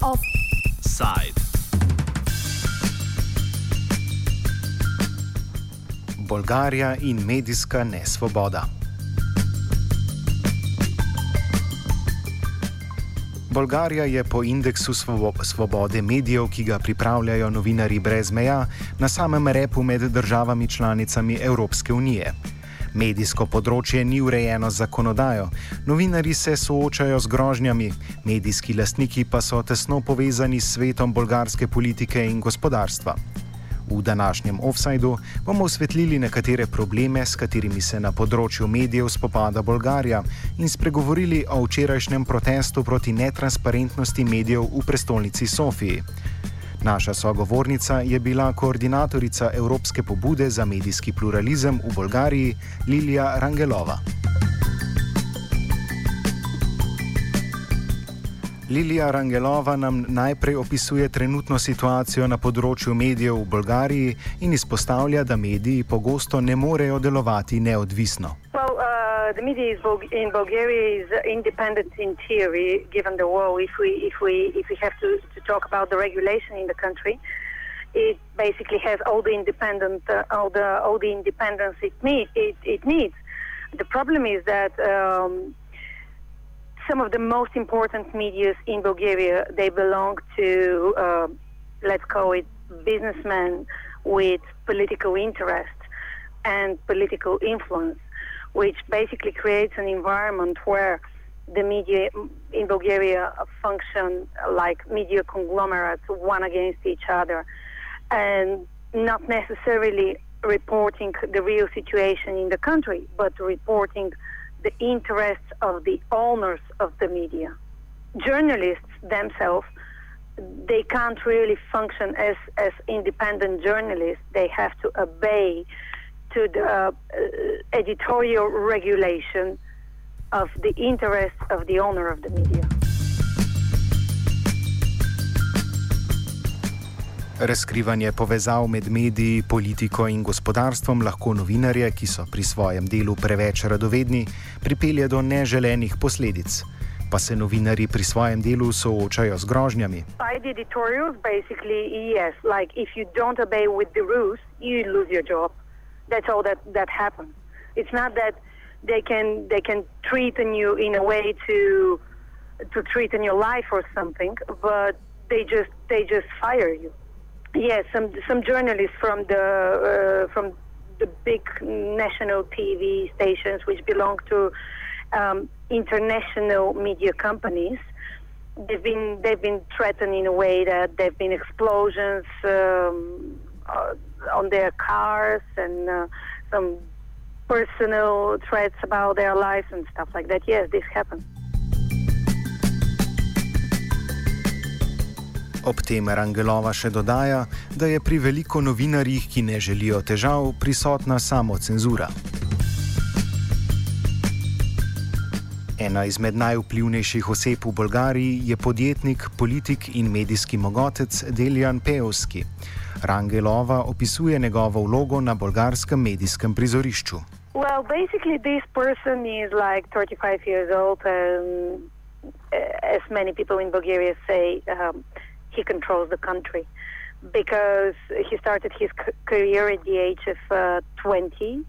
Offside. Bolgarija in medijska nesvoboda. Bolgarija je po indeksu svobode medijev, ki ga pripravljajo novinari brez meja, na samem repu med državami članicami Evropske unije. Medijsko področje ni urejeno z zakonodajo, novinari se soočajo z grožnjami, medijski lastniki pa so tesno povezani s svetom bolgarske politike in gospodarstva. V današnjem offsajdu bomo osvetlili nekatere probleme, s katerimi se na področju medijev spopada Bolgarija in spregovorili o včerajšnjem protestu proti netransparentnosti medijev v prestolnici Sofiji. Naša sogovornica je bila koordinatorica Evropske pobude za medijski pluralizem v Bolgariji Lilija Rangelova. Lilija Rangelova nam najprej opisuje trenutno situacijo na področju medijev v Bolgariji in izpostavlja, da mediji pogosto ne morejo delovati neodvisno. Uh, the media in Bulgaria is independent in theory, given the war. If we if we if we have to, to talk about the regulation in the country, it basically has all the independent uh, all the all the independence it need it, it needs. The problem is that. Um, some of the most important media in Bulgaria, they belong to, uh, let's call it, businessmen with political interest and political influence, which basically creates an environment where the media in Bulgaria function like media conglomerates, one against each other, and not necessarily reporting the real situation in the country, but reporting the interests of the owners of the media. Journalists themselves, they can't really function as, as independent journalists. They have to obey to the uh, editorial regulation of the interests of the owner of the media. Razkrivanje povezav med mediji, politiko in gospodarstvom lahko novinarje, ki so pri svojem delu preveč radovedni, pripelje do neželenih posledic. Pa se novinari pri svojem delu soočajo z grožnjami. They can they can treaten you in a way to to treaten your life or something, but they just they just fire you. Yes, some some journalists from the uh, from the big national TV stations, which belong to um, international media companies, they've been they've been threatened in a way that there've been explosions um, uh, on their cars and uh, some personal threats about their lives and stuff like that. Yes, this happened. Ob tem Rangelova še dodaja, da je pri veliko novinarjih, ki ne želijo težav, prisotna samo cenzura. Ena izmed najvplivnejših oseb v Bolgariji je podjetnik, politik in medijski mogotec Deljan Pevski. Rangelova opisuje njegovo vlogo na bolgarskem medijskem prizorišču. Well, basically, this person is like 35 years old, and as many people in Bulgaria say, um, he controls the country because he started his career at the age of uh, 20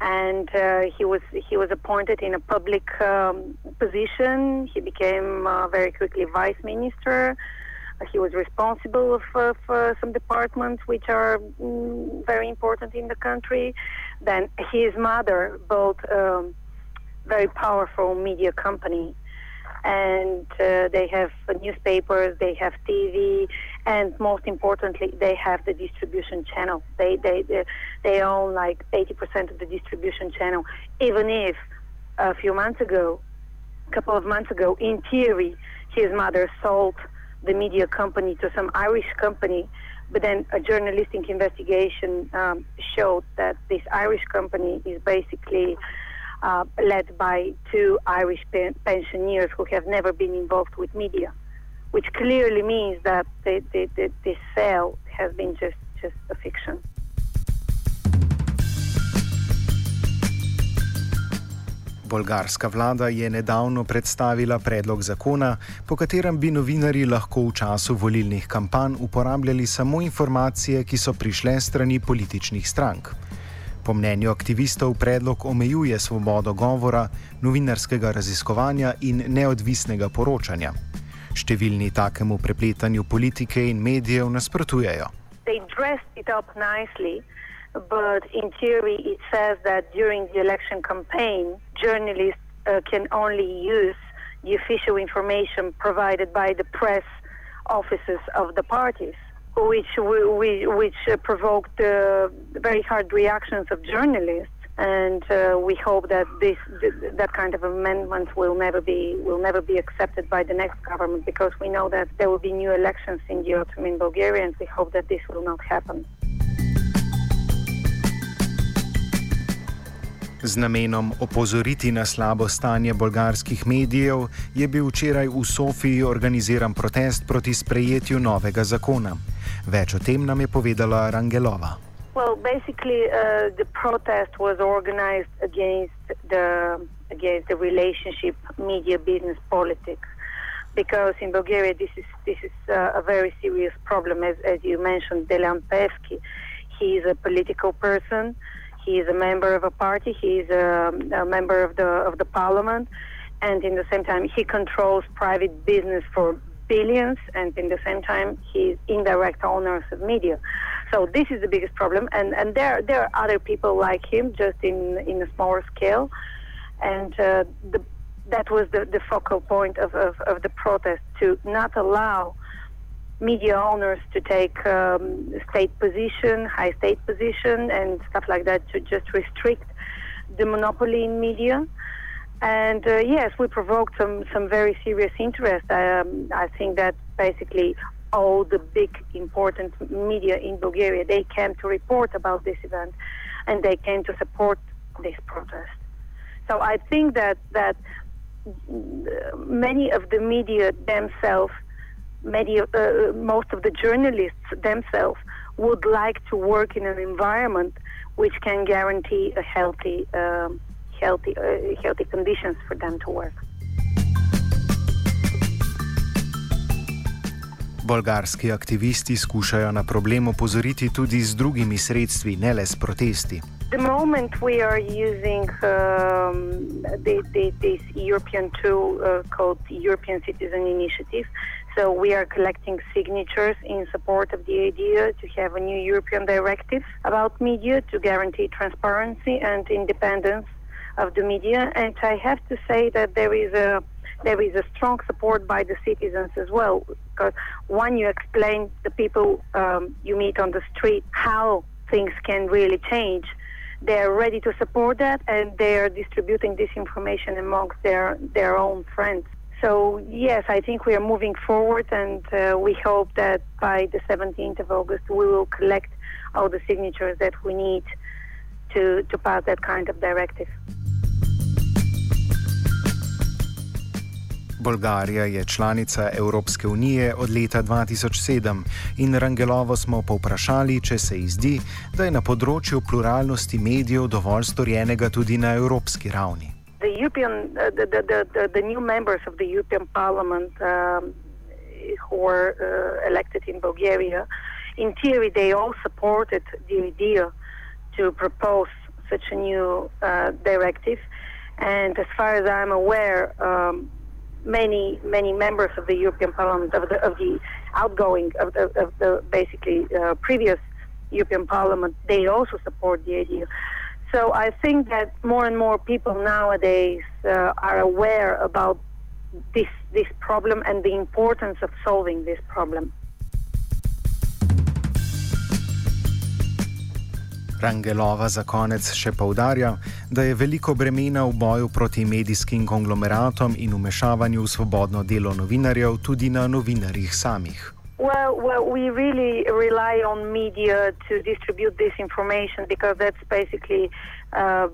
and uh, he was he was appointed in a public um, position. He became uh, very quickly vice minister. He was responsible for, for some departments which are mm, very important in the country. Then his mother built a um, very powerful media company and uh, they have newspapers, they have TV, and most importantly, they have the distribution channel. They they they, they own like 80% of the distribution channel. Even if a few months ago, a couple of months ago, in theory, his mother sold the media company to some Irish company, but then a journalistic investigation um, showed that this Irish company is basically uh, led by two Irish pen- pensioners who have never been involved with media, which clearly means that the, the, the, this sale has been just, just a fiction. Bolgarska vlada je nedavno predstavila predlog zakona, po katerem bi novinari lahko v času volilnih kampanj uporabljali samo informacije, ki so prišle strani političnih strank. Po mnenju aktivistov predlog omejuje svobodo govora, novinarskega raziskovanja in neodvisnega poročanja. Številni takemu prepletanju politike in medijev nasprotujejo. but in theory it says that during the election campaign, journalists uh, can only use the official information provided by the press offices of the parties, which which uh, provoked uh, very hard reactions of journalists. And uh, we hope that this that kind of amendment will never be will never be accepted by the next government because we know that there will be new elections in the autumn in Bulgaria, and we hope that this will not happen. Z namenom opozoriti na slabo stanje bolgarskih medijev je bil včeraj v Sofiji organiziran protest proti sprejetju novega zakona. Več o tem nam je povedala Rangelova. Well, basically, uh, the protest was organized against the against the relationship media business politics, because in Bulgaria this is this is uh, a very serious problem. As as you mentioned, Delan Pevski, he is a political person. He is a member of a party. He is a, a member of the of the parliament, and in the same time, he controls private business for billions, and in the same time, he's indirect owners of media. So this is the biggest problem, and and there there are other people like him, just in in a smaller scale, and uh, the, that was the, the focal point of, of, of the protest to not allow media owners to take um, state position, high state position, and stuff like that to just restrict the monopoly in media. And uh, yes, we provoked some, some very serious interest. Um, I think that basically all the big important media in Bulgaria they came to report about this event, and they came to support this protest. So I think that that many of the media themselves many the, most of the journalists themselves would like to work in an environment which can guarantee a healthy, um, healthy, uh, healthy conditions for them to work. Bolgarski aktivisti skušajo na problem opozoriti tudi z drugimi sredstvi, ne le s protesti. the moment we are using um, the, the, this European tool uh, called European Citizen Initiative. So we are collecting signatures in support of the idea to have a new European directive about media to guarantee transparency and independence of the media. And I have to say that there is a there is a strong support by the citizens as well. Because when you explain the people um, you meet on the street how things can really change, they're ready to support that and they're distributing this information amongst their, their own friends. So, yes, I think we are moving forward and uh, we hope that by the 17th of August we will collect all the signatures that we need to, to pass that kind of directive. Bolgarija je članica Evropske unije od leta 2007 in Rangelovo smo povprašali, če se ji zdi, da je na področju pluralnosti medijev dovolj storjenega tudi na evropski ravni. The European, uh, the, the, the, the new members of the European Parliament um, who were uh, elected in Bulgaria, in theory, they all supported the idea to propose such a new uh, directive. And as far as I'm aware, um, many many members of the European Parliament of the of the outgoing of the, of the basically uh, previous European Parliament they also support the idea. So I think that more and more people nowadays uh, are aware about this this problem and the importance of solving this problem. Rangelova za konec še povdarja, da je veliko bremena v boju proti medijskim konglomeratom in umešavanju v svobodno delo novinarjev tudi na novinarjih samih. Well, well, we really rely on media to distribute this information because that's basically um,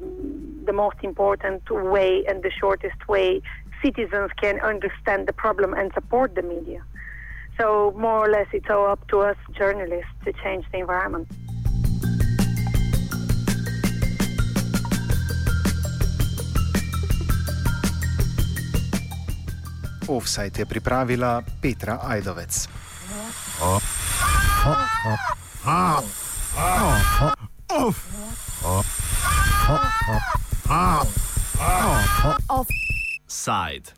the most important way and the shortest way citizens can understand the problem and support the media. So, more or less, it's all up to us journalists to change the environment. Offside je pripravila Petra Ajdovec. Offside.